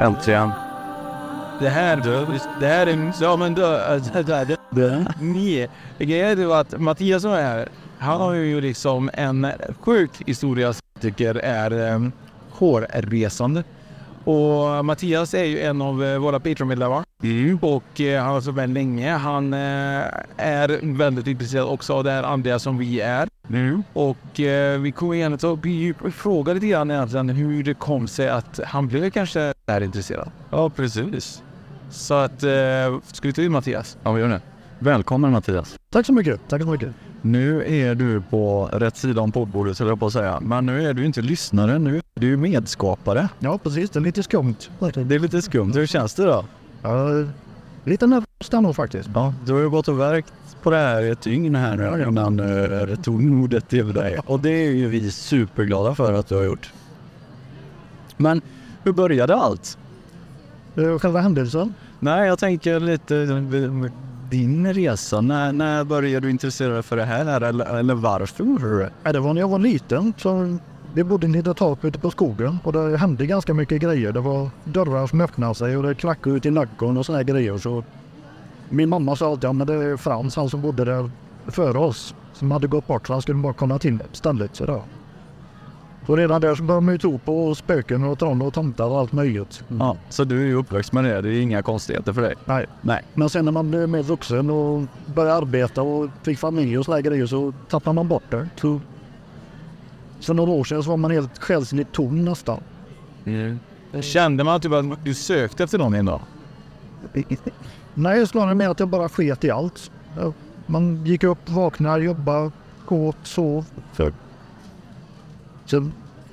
Äntligen. Det här, det här är... Ja men då... Det, det, det, nej. Grejen är ju att Mattias som är här, han har ju liksom en sjuk historia som jag tycker är um, hårresande. Och Mattias är ju en av eh, våra Patreon-medlemmar. Och eh, han har varit med länge. Han eh, är väldigt intresserad också av det här andliga som vi är. Och eh, vi kommer gärna ta vi fråga lite grann egentligen hur det kom sig att han blev kanske där intresserad. Ja, precis. Så att, ska vi ta in Mattias? Ja, vi gör det. Välkommen Mattias. Tack så mycket. Tack så mycket. Nu är du på rätt sida om poddbordet, höll jag på att säga. Men nu är du inte lyssnare, nu är du medskapare. Ja, precis. Det är lite skumt. Det är lite skumt. Hur känns det då? Ja, lite nervöst ändå faktiskt. Ja, du har ju gått och verkt på det här ett dygn här nu innan uh, tog till dig. Och det är ju vi superglada för att du har gjort. Men hur började allt? Eh, Själva händelsen? Nej, jag tänker lite eh, din resa. När, när började du intressera dig för det här eller, eller varför gjorde du det? Ja, det var när jag var liten. Så vi bodde i ett tak ute på skogen och det hände ganska mycket grejer. Det var dörrar som öppnade sig och det klackade ut i nacken och sådana grejer. Så min mamma sa alltid att ja, det är Frans, han som bodde där före oss, som hade gått bort så han skulle bara komma till stället. Så så redan där så började man ju tro på spöken och troll och tomtar och allt möjligt. Ja, så du är ju uppväxt med det. Det är inga konstigheter för dig? Nej. Nej. Men sen när man blev mer vuxen och började arbeta och fick familj och sådana grejer så tappade man bort det. Så, sen några år sedan så var man helt själsligt tom nästan. Kände man typ att du sökte efter någon en dag? Nej, snarare med att jag bara sket i allt. Man gick upp, vaknade, jobbade, åt, sov. Så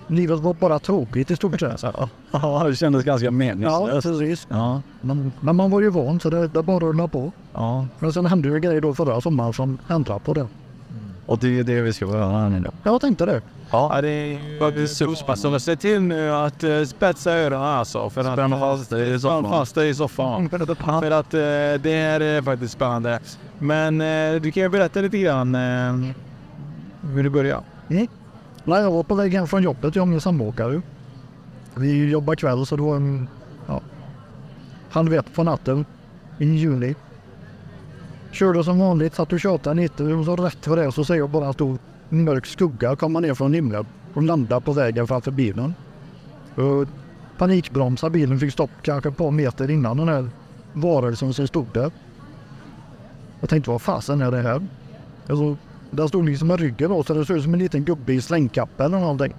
livet var bara tråkigt i stort sett. Ja, det kändes ganska Ja, meningslöst. precis. Ja, Men, men man var ju van så det, det bara rullade på. ja. Men sen hände ju grejer då förra sommaren som ändrade på det. Och det är det vi ska göra här nu då. Jag tänkte det. Ja, det är faktiskt superspännande. Se till nu att uh, spetsa öronen alltså. För att, Spänn fast dig i soffan. Fast dig i soffan. För att uh, det här är faktiskt spännande. Men uh, du kan ju berätta lite grann uh, hur det började. Mm. Nej, jag var på väg hem från jobbet, jag och min samåkare. Vi jobbar kväll så det var en, ja, halv ett på natten i juni. Körde som vanligt, satt och tjatade lite och så rätt för det så ser jag bara en stor mörk skugga komma ner från himlen och landa på vägen framför bilen. Och panikbromsa bilen, fick stopp kanske ett par meter innan den här varelsen som stod där. Jag tänkte vad fasen är det här? Alltså, där stod liksom en ryggen då, så det såg ut som en liten gubbe i slängkappa eller någonting.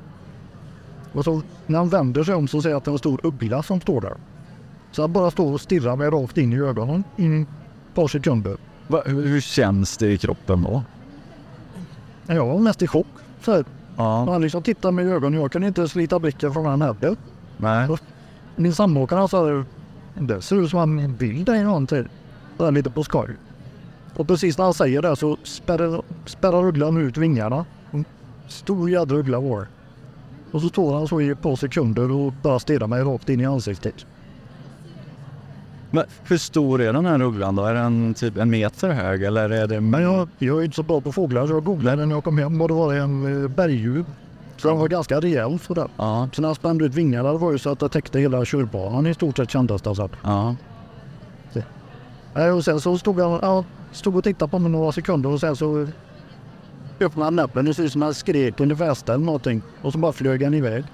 Och så när han vänder sig om så ser jag att det är en stor uggla som står där. Så han bara står och stirrar mig rakt in i ögonen i ett par sekunder. Va, hur, känns det i kroppen då? Jag var mest i chock. Så här. Ja, Han liksom tittade mig i ögonen och jag kunde inte slita blicken från han heller. nej. Min samboåkare han sa det ser ut som en bild i någonting. Så här lite på skoj. Och precis när han säger det så spärrar, spärrar ugglan ut vingarna. En Stor jädra uggla var. Och så står han så i ett par sekunder och bara stirrar mig rakt in i ansiktet. Men hur stor är den här ugglan då? Är den typ en meter hög eller är det... Men jag, jag är inte så bra på fåglar så jag googlade när jag kom hem och det var en eh, berguv. Så den var ganska rejäl sådär. Ja, Så när han spände ut vingarna det var ju så att det täckte hela körbanan i stort sett kändes det som. ja. Och sen så stod han ja, stod och tittade på mig några sekunder och sen så öppnade näbben. Det ser ut som han skrek under fästa eller någonting. Och så bara flög han iväg.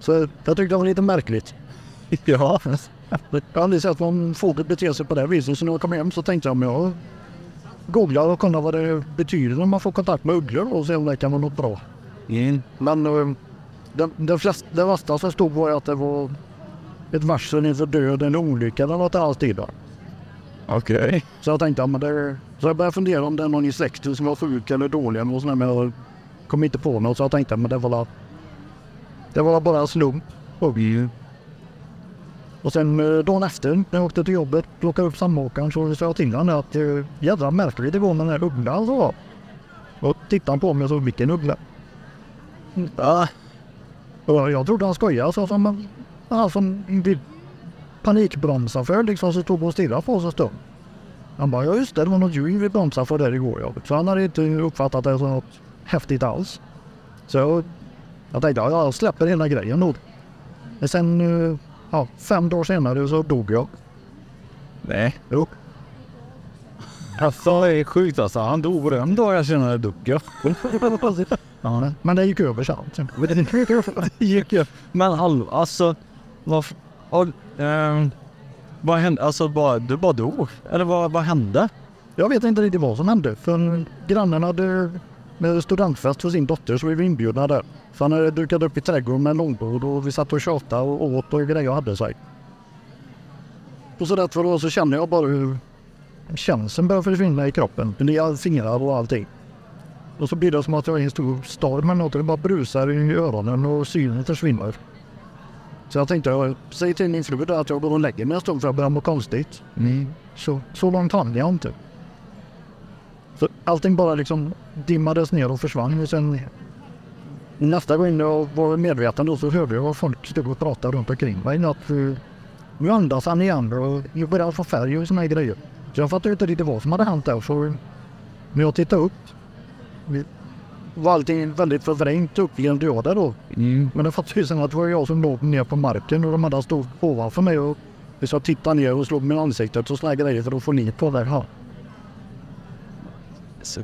Så jag tyckte det var lite märkligt. Ja. Jag har aldrig sett någon fågel bete sig på det viset. Så när jag kom hem så tänkte jag om jag googlar och kollar vad det betyder när man får kontakt med ugglor och se om det kan vara något bra. Mm. Men eh, det, det, flest, det värsta som stod var att det var ett varsel inför död eller olycka eller något i all stil. va. Okej. Så jag tänkte, ja, men det, så jag började fundera om det är någon i släkten som var sjuk eller dålig eller något sånt där, men jag kom inte på något. Så jag tänkte, men det var la- det var bara en slump. Mm. Och sen eh, dagen efter när jag åkte till jobbet, plockade upp samåkaren så sa jag till honom att eh, jädra märkligt det går med den här ugglan så var. Och tittade han på mig och sa vilken uggla? Ja. Och jag trodde han skojade så som en- han som vill panikbromsa för liksom så stod och stirrade på oss en stund. Han bara ja just det, det var något djur vi bromsade för där igår ja. Så han hade inte uppfattat det som något häftigt alls. Så jag, jag tänkte ja, jag släpper hela grejen då. Men sen eh, ja, fem dagar senare så dog jag. Nej. Jo. Alltså det är sjukt alltså. Han dog på en dag jag senare dog jag. Ja, men det gick över sen. Det gick ju. Men halv, alltså. Vad, och, eh, vad hände? Alltså bara, du bara dog? Eller vad, vad hände? Jag vet inte riktigt vad som hände. För grannen hade med studentfest för sin dotter så vi var inbjudna där. Så han hade dukat upp i trädgården med en långbord och vi satt och tjatade och åt och grejer hade sig. Och så därför då så kände jag bara hur känseln började försvinna i kroppen. Nya fingrar och allting. Och så blir det som att jag är i en stor stad med något. Det bara brusar i öronen och synen försvinner. Så jag tänkte, jag säger till min fru att jag går och lägger mig en stund för jag börjar må konstigt. Så, så långt hann jag inte. Så allting bara liksom dimmades ner och försvann. Och sen nästa gång jag var medveten då så hörde jag vad folk stod och pratade runt omkring mig. Att uh, nu andas han igen och jag började få färg och såna här grejer. Så jag fattade inte riktigt vad som hade hänt där. Så när jag tittade upp var allting väldigt förvrängt upp i en döda då. Mm. Men det fattade ju sen att det var jag som låg ner på marken och de andra stod ovanför mig och så jag tittade ner och slog mig i ansiktet och här grejer för att få ner på det här. Så,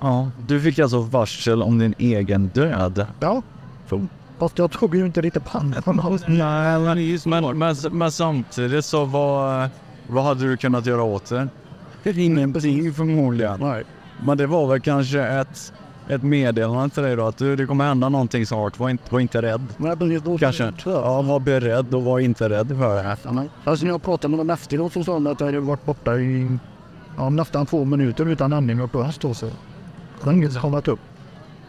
ja, du fick alltså varsel om din egen död. Ja, så. Fast jag tog ju inte riktigt pannan något. Nej, men, men, men, men samtidigt så vad, vad hade du kunnat göra åt det? Ingenting förmodligen. Nej. Men det var väl kanske ett, ett meddelande till dig då att du, det kommer hända någonting snart. Var inte, var inte rädd. Då Kanske. Ja, var beredd och var inte rädd för det. Alltså när jag pratade med dem efteråt så sa de att jag hade varit borta i ja, nästan två minuter utan andning och bröst då så. Det har hållit upp.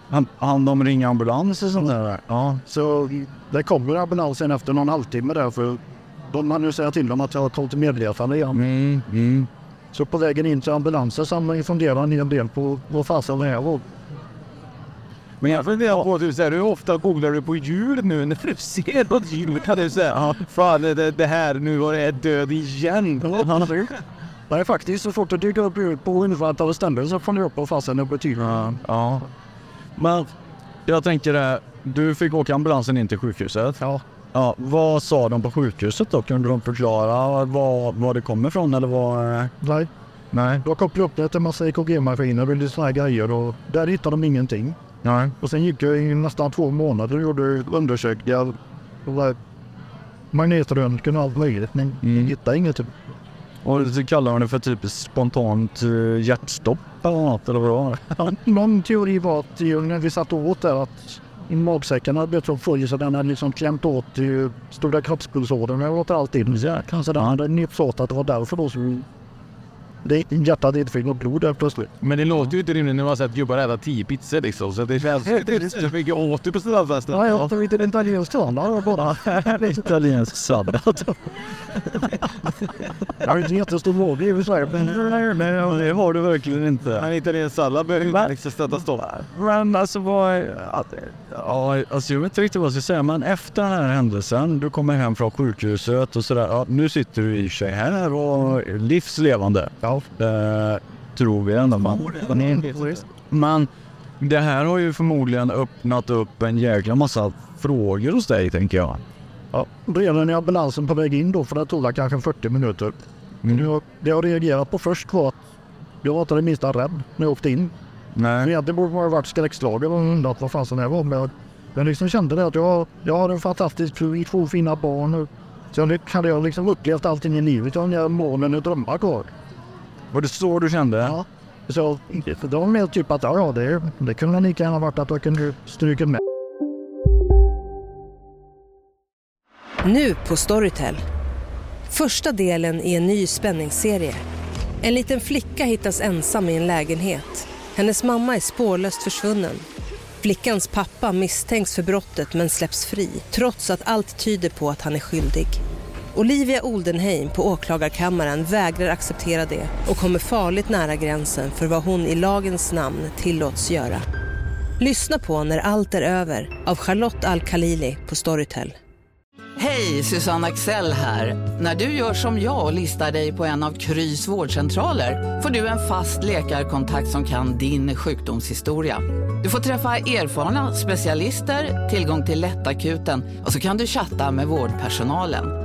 Han, han de ringer ambulans och sånt där? Ja. Så det kommer ambulansen efter någon halvtimme där för de hann ju säga till dem att jag har tagit medvetande igen. Mm, mm. Så på vägen in till ambulansen så man funderar en del på vad fasen det här var. Men jag funderar på typ, så här, hur ofta googlar du på djur nu när du ser något djur? Kan du säga, fan det, det här, nu var det död igen. Det är faktiskt så fort det dyker upp djur på antal ställen så funderar jag upp vad fasen det betyder. Ja, ja. Men jag tänker det, du fick åka ambulansen in till sjukhuset. Ja. Ja, vad sa de på sjukhuset då? Kunde de förklara var, var det kommer ifrån eller vad? Nej, Nej. jag kopplade upp det till massa EKG-maskiner och lite här grejer och där hittade de ingenting. Nej. Och sen gick jag i nästan två månader och gjorde undersökningar. Magnetröntgen och allt möjligt men Mm. hittade inget. Och så kallar de det för typ spontant eh, hjärtstopp eller något eller vad? Någon teori var att när vi satt åt där att i magsäcken hade blivit så full så den hade liksom klämt åt stora kroppspulsådrorna och åt allt in. Så kanske den hade nypts åt att det var därför då som det, hjärtat inte fick något blod där plötsligt. Men det låter ju inte rimligt när man sett gubbar äta tio pizzor liksom. Så det känns det är så mycket åt du på studentfesten. Ja, jag tar inte en italiensk standard bara. Italiensk sallad. Jag har inte jättestor mage i och för sig. Men det har du verkligen inte. En italiensk sallad behöver inte liksom stöta stopp. Men alltså vad... Ja, alltså jag vet inte riktigt vad jag ska säga men efter den här händelsen, du kommer hem från sjukhuset och sådär. Ja, nu sitter du i och för sig här och är livslevande. ja, Eh, tror vi ändå. Man. Men det här har ju förmodligen öppnat upp en jäkla massa frågor hos dig tänker jag. ja. Redan i ambulansen på väg in då, för det tog kanske 40 minuter. Jag, det jag reagerade på först var att jag var inte det minsta rädd när jag åkte in. Nej. Egentligen borde man ha varit skräckslagen och undrat vad fasen det var. Men jag, jag liksom kände det att jag, jag har en fantastisk fru, två fina barn. Så jag, hade jag liksom upplevt allting i livet. Jag har målen och drömmar kvar. Var det så du kände? Ja. Så det var mer typ att ja, det, det kunde lika gärna varit att jag kunde stryka med. Nu på Storytel. Första delen i en ny spänningsserie. En liten flicka hittas ensam i en lägenhet. Hennes mamma är spårlöst försvunnen. Flickans pappa misstänks för brottet men släpps fri trots att allt tyder på att han är skyldig. Olivia Oldenheim på åklagarkammaren vägrar acceptera det och kommer farligt nära gränsen för vad hon i lagens namn tillåts göra. Lyssna på När allt är över av Charlotte Al-Khalili på Storytel. Hej, Susanne Axel här. När du gör som jag och listar dig på en av Krys vårdcentraler får du en fast läkarkontakt som kan din sjukdomshistoria. Du får träffa erfarna specialister, tillgång till lättakuten och så kan du chatta med vårdpersonalen.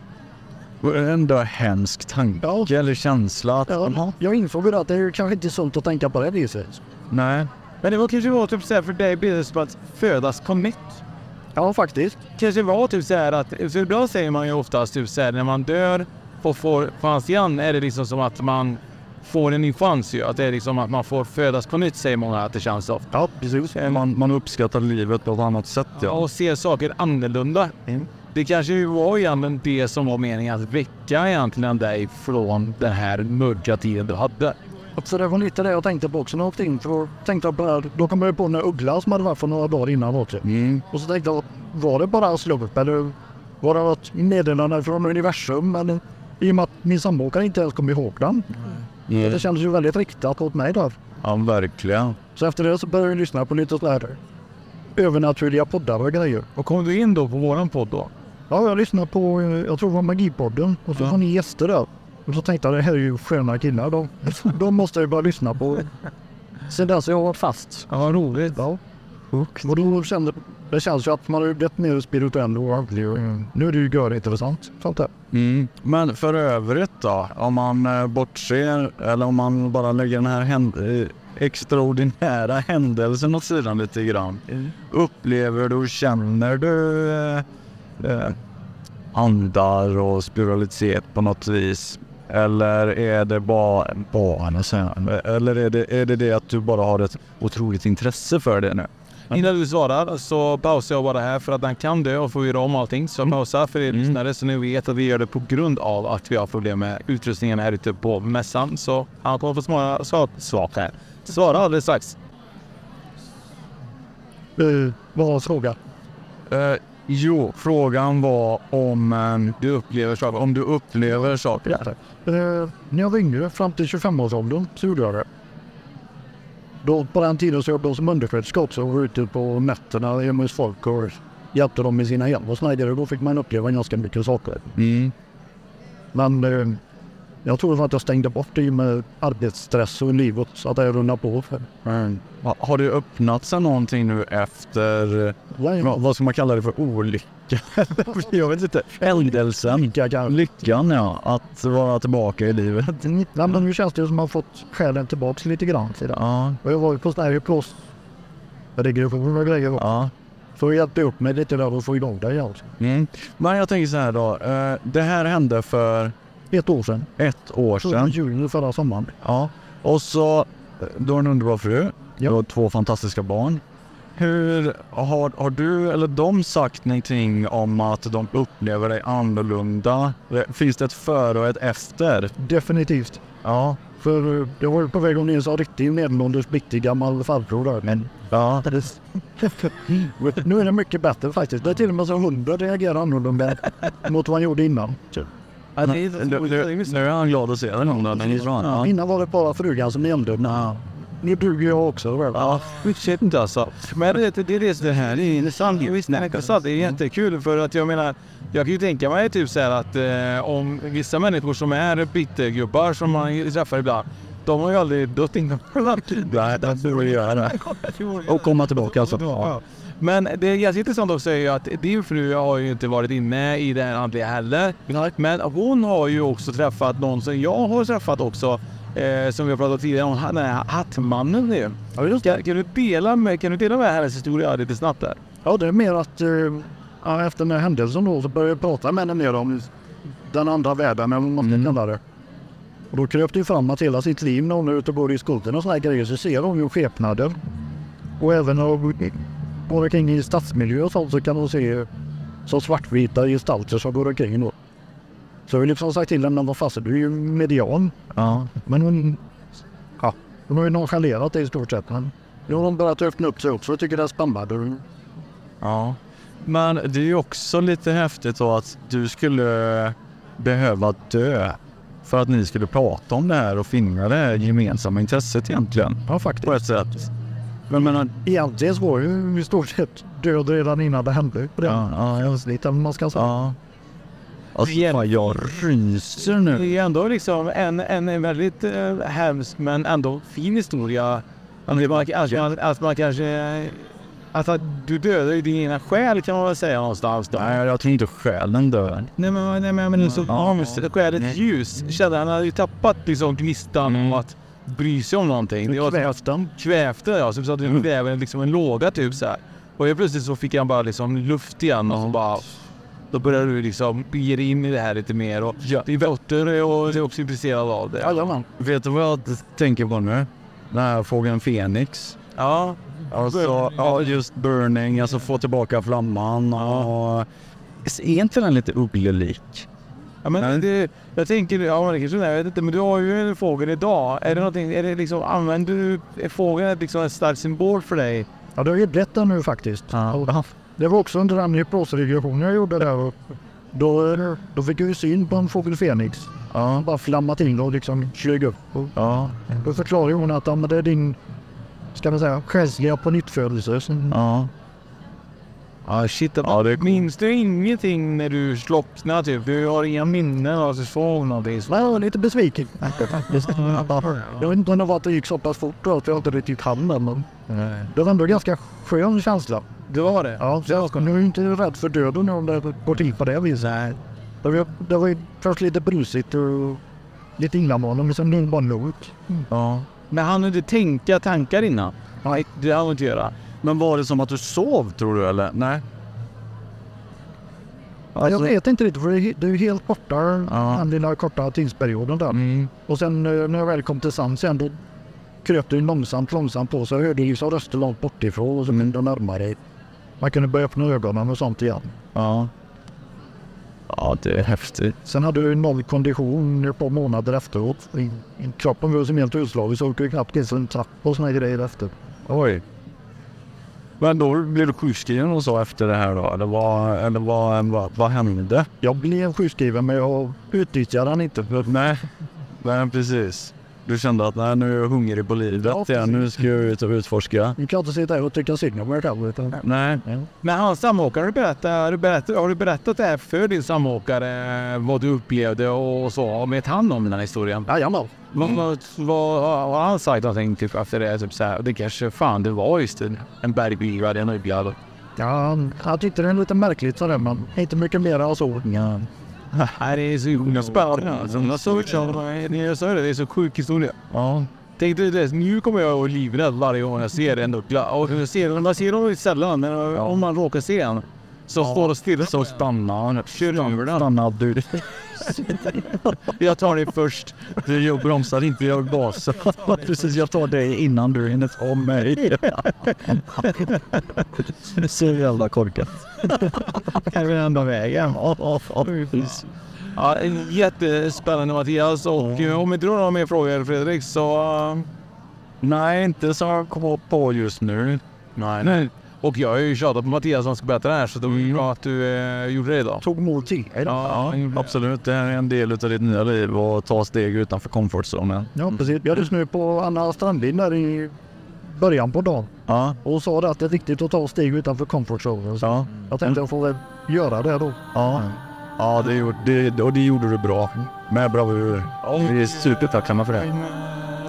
Det ändå en hemsk tanke Ja. eller känsla? Att, Ja, jag insåg att det är kanske inte är sunt att tänka på det viset. Nej. Men det var kanske var typ så här för dig blir som att födas på nytt. Ja, faktiskt. Kanske var typ så här att, för ibland säger man ju oftast typ så här när man dör och får chans igen är det liksom som att man får en ny chans ju. Att det är liksom att man får födas på nytt säger många att det känns så. Ja, precis. Man, man uppskattar livet på ett annat sätt ja. Och ser saker annorlunda. Det kanske var egentligen det som var meningen att väcka egentligen dig från den här mörka tiden du hade. Så det var lite det jag tänkte på också när jag åkte in. För tänkte jag här, då kom jag på den här ugglan som hade varit för några dagar innan också. Mm. Och så tänkte jag, var det bara en slump eller var det något meddelande från universum? Eller, I och med att min sambo inte ens kom ihåg den. Mm. Det kändes ju väldigt riktat åt mig där. Ja, verkligen. Så efter det så började jag lyssna på lite sådär övernaturliga poddar och grejer. Och kom du in då på våran podd då? Ja, jag lyssnade på, eh, jag tror det var Magipodden och så Ja. var ni gäster där. Och så tänkte jag, det här är ju sköna killar. De, de måste jag bara lyssna på. Sen dess har jag varit fast. Ja, roligt. Ja. Och då kände, det känns ju att man har ju blivit mer spirituell och andlig. eh, Nu är det ju görintressant. Sånt där. Mm. Men för övrigt då? Om man eh, bortser eller om man bara lägger den här händ- eh, extraordinära händelsen åt sidan lite grann. Upplever du känner du eh, andar och spiritualitet på något vis? Eller är det bara, bara eller är det, är det det att du bara har ett otroligt intresse för det nu? Innan du svarar så pausar jag bara här för att den kan dö och får göra om allting. Så jag pausar för er lyssnare så ni vet att vi gör det på grund av att vi har problem med utrustningen här ute på mässan. Så han kommer få svara, svara, svara här. Svara alldeles strax. Eh, vad var frågan? Eh, jo, frågan var om eh, du upplever saker. Om du upplever saker. Eh, när jag var yngre, fram till 25-årsåldern, så gjorde jag det. Då, på den tiden så jobbade jag som undersköterska också och var ute på nätterna hemma hos folk och hjälpte dem med sina hem och sådär. Då fick man uppleva ganska mycket saker. Mm. Men eh, jag tror att jag stängde bort det med arbetsstress och livet så att jag rullade på. För. Mm. Ha- Har det öppnat sig någonting nu efter, Nej, vad, ska man kalla det för, olycka? jag vet inte. Händelsen. Lycka. Lyckan ja, att vara tillbaka i livet. Nej, men nu känns det som att man fått själen tillbaks lite grann. Till det. Ja, Och jag var ju på sån här hypnosregression och grejer. ja. Så hjälpte upp mig lite där och få igång det igen. Mm. Men jag tänker så här då. eh, det här hände för Ett år sedan. ett år sedan. juni förra sommaren. Ja. Och så, eh, du har en underbar fru. Du Ja. har två fantastiska barn. Hur har, har du eller de sagt någonting om att de upplever dig annorlunda? Finns det ett före och ett efter? Definitivt. Ja. För eh, jag var på väg att ner en riktig medelålders bitig gammal farbror där. Men Ja. nu är det mycket bättre faktiskt. Det är till och med så hundra reagerar annorlunda mot vad han gjorde innan. Nu, nu, nu är han glad att se. Den är bra. Ja. Innan var det bara frugan som nämnde. Ja. Ni duger jag också. Väl? Ja, shit inte alltså. Men det, det, det, det här är intressant. Visst, det är intressant. Det är jättekul för att jag menar, Jag kan ju tänka mig typ så här att eh, om vissa människor som är bittergubbar som man träffar ibland. De har ju aldrig dött innan. Nej, det får vi göra. Och komma tillbaka alltså. Ja. Men det är ganska intressant också är ju att din fru har ju inte varit inne i här andliga heller. Men hon har ju också träffat någon som jag har träffat också. Eh, som vi har pratat om tidigare om, den här hattmannen nu. Kan, kan, du dela med, kan du dela med hennes historia lite snabbt där? Ja, det är mer att eh, ja, efter den här händelsen då så började jag prata med henne mer om den andra världen, eller vad man ska kalla det. Och då kröp det ju fram att hela sitt liv när hon är ute och går i skogen och här grejer så ser hon ju skepnader. Och även när går omkring i stadsmiljö och sånt så kan hon se så svartvita gestalter som går omkring då. Så jag har liksom sagt till henne, vad fasen du är ju median. Ja. Men hon, ja, hon har ju nonchalerat det i stort sett. Men nu har hon börjat öppna upp sig också och tycker det är spännande. Ja. Men det är ju också lite häftigt då att du skulle behöva dö för att ni skulle prata om det här och finna det här gemensamma intresset egentligen. Ja, faktiskt. På ett sätt. Men menar, Egentligen så var ju i stort sett död redan innan det hände. På det Ja, ja, man ska säga. Ja. Alltså, fan, jag ryser nu. Det är ändå liksom en, en väldigt eh, hemsk men ändå fin historia. Att man, att man, att man kanske... Alltså, du dödar ju din ena själ kan man väl säga någonstans då. Nej, jag tror inte själen dör. Nej men, nej, men, men så, Ja. ja. själets ljus. Kände han hade ju tappat liksom gnistan om att bry sig om någonting. Det var Kvävt den. kvävt den ja, så att det kväver liksom en låga typ så här. Och helt plötsligt så fick han bara liksom luft igen och så bara... Då började du liksom ge dig in i det här lite mer och din dotter är är också intresserad av det. Jajamän. Vet du vad jag tänker på nu? Den här fågeln Fenix. Ja. Alltså, ja, just burning, alltså få tillbaka flamman och... Är inte den lite ugglelik? Ja, men det, jag tänker, ja men det kanske jag vet inte, men du har ju en fågel idag. Är det någonting, är det liksom, använder du är fågeln liksom en stark symbol för dig? Ja, det har ju blivit det nu faktiskt. Och Det var också under den hypnosregressionen jag gjorde där. Då, då fick jag ju syn på en fågel Fenix. Ja. Bara flammat till och liksom flög upp. Ja. Då förklarade hon att ja, men det är din, ska man säga, själsliga pånyttfödelse. Ja. Ja shit, ja, det... minns du ingenting när du slocknade typ? Du har inga minnen av såg någonting? Nej, jag var lite besviken. Jag vet inte om det var att det gick så pass fort att jag inte riktigt hann den. Men det var ändå en ganska skön känsla. Det var det? Ja, så jag nu är inte rädd för döden om det går till på det viset. Det var, det var ju först lite brusigt och lite illamående, men sen är det bara lugnt. ja. Men han inte tänka tankar innan? Nej, det hann han inte göra. Men var det som att du sov tror du eller? Nej. jag vet inte riktigt, för det är- det ju helt borta, Ja. den lilla korta tidsperioden där. Mm. Och sen eh, när jag väl kom till sans igen, då kröp det ju långsamt, långsamt på. Så jag hörde liksom röster långt bortifrån och så kunde jag närma dig. Man kunde börja öppna ögonen och sånt igen. Ja. Ja, det är häftigt. Sen hade jag ju noll kondition ett par månader efteråt. Kroppen var som helt utslagen så jag orkade knappt sig en trapp och såna grejer efter. Oj. Men då blev du sjukskriven och så efter det här då? Eller vad, eller vad, vad, vad hände? Jag blev sjukskriven men jag utnyttjade den inte. För Nej, nej precis. Du kände att nej, nu är jag hungrig på livet Ja, igen. Nu ska jag ut och utforska. Nu kan inte sitta här och tycka synd om mig själv. Utan, Nej. Men hans samåkare, har du berättat, har du berättat, har du berättat det här för din samåkare? Vad du upplevde och så? Vet han om den här historien? Jajamän. Vad, vad, vad har han sagt någonting typ efter det? Typ så här, det kanske fan det var just en, en bergbyra, en öglad. Ja, han- han tyckte det är lite märkligt sådär men inte mycket mer än så. Ja. Nej, det är så himla spännande. Alltså, jag sa det, jag sa det, är så sjuk historia. Ja. Tänkte det, nu kommer jag att livrädd varje gång jag ser en uggla. Och jag ser, man ser dem sällan, men om man råkar se en så står det stilla. Så stanna. Den. Stanna du. Jag tar det först. Du jag bromsar inte, jag gasar. Precis, jag tar dig innan du hinner ta mig. Så jävla korkat. Kan vi enda vägen. Ja, jättespännande Mattias. Och eh, om inte du har några mer frågor Fredrik så... eh, Nej, inte som jag kommer på just nu. Nej. Nej. Och jag har ju tjatat på Mattias som ska berätta det här så det var ju bra att du eh, gjorde det idag. Tog mål till. Ja, absolut. Det här är en del av ditt nya liv och ta steg utanför comfortzonen. Ja, precis. Vi hade snö på Anna Strandlind där i början på dagen. Ja. Och sa det att det är viktigt att ta steg utanför comfort zone. Så Ja. Jag tänkte jag får väl göra det då. Ja. Ja, det, gjorde- det, och det gjorde du bra. Med bravur. Vi är supertacksamma för det.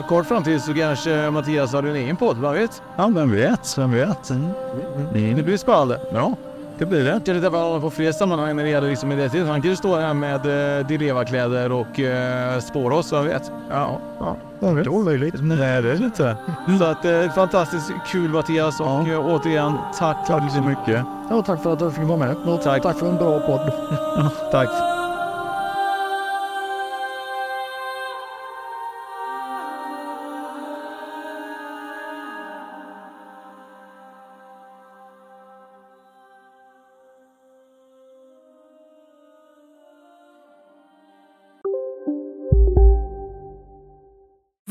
Eh, Kort framtid så kanske Mattias har en egen podd, vad vet? Ja, vem vet? Vem vet? Det blir spännande. Ja, det blir det. Kanske träffa honom på fler sammanhang när det gäller liksom identitet. Han kanske står här med eh, Dileva-kläder och eh, spår oss, vem vet? Ja, ja. Det är omöjligt. Nej, det är det inte. Så att, eh, fantastiskt kul Mattias och Ja. eh, återigen tack. Tack så mycket. Ja, tack för att jag fick vara med. Och Tack. tack för en bra podd. Tack.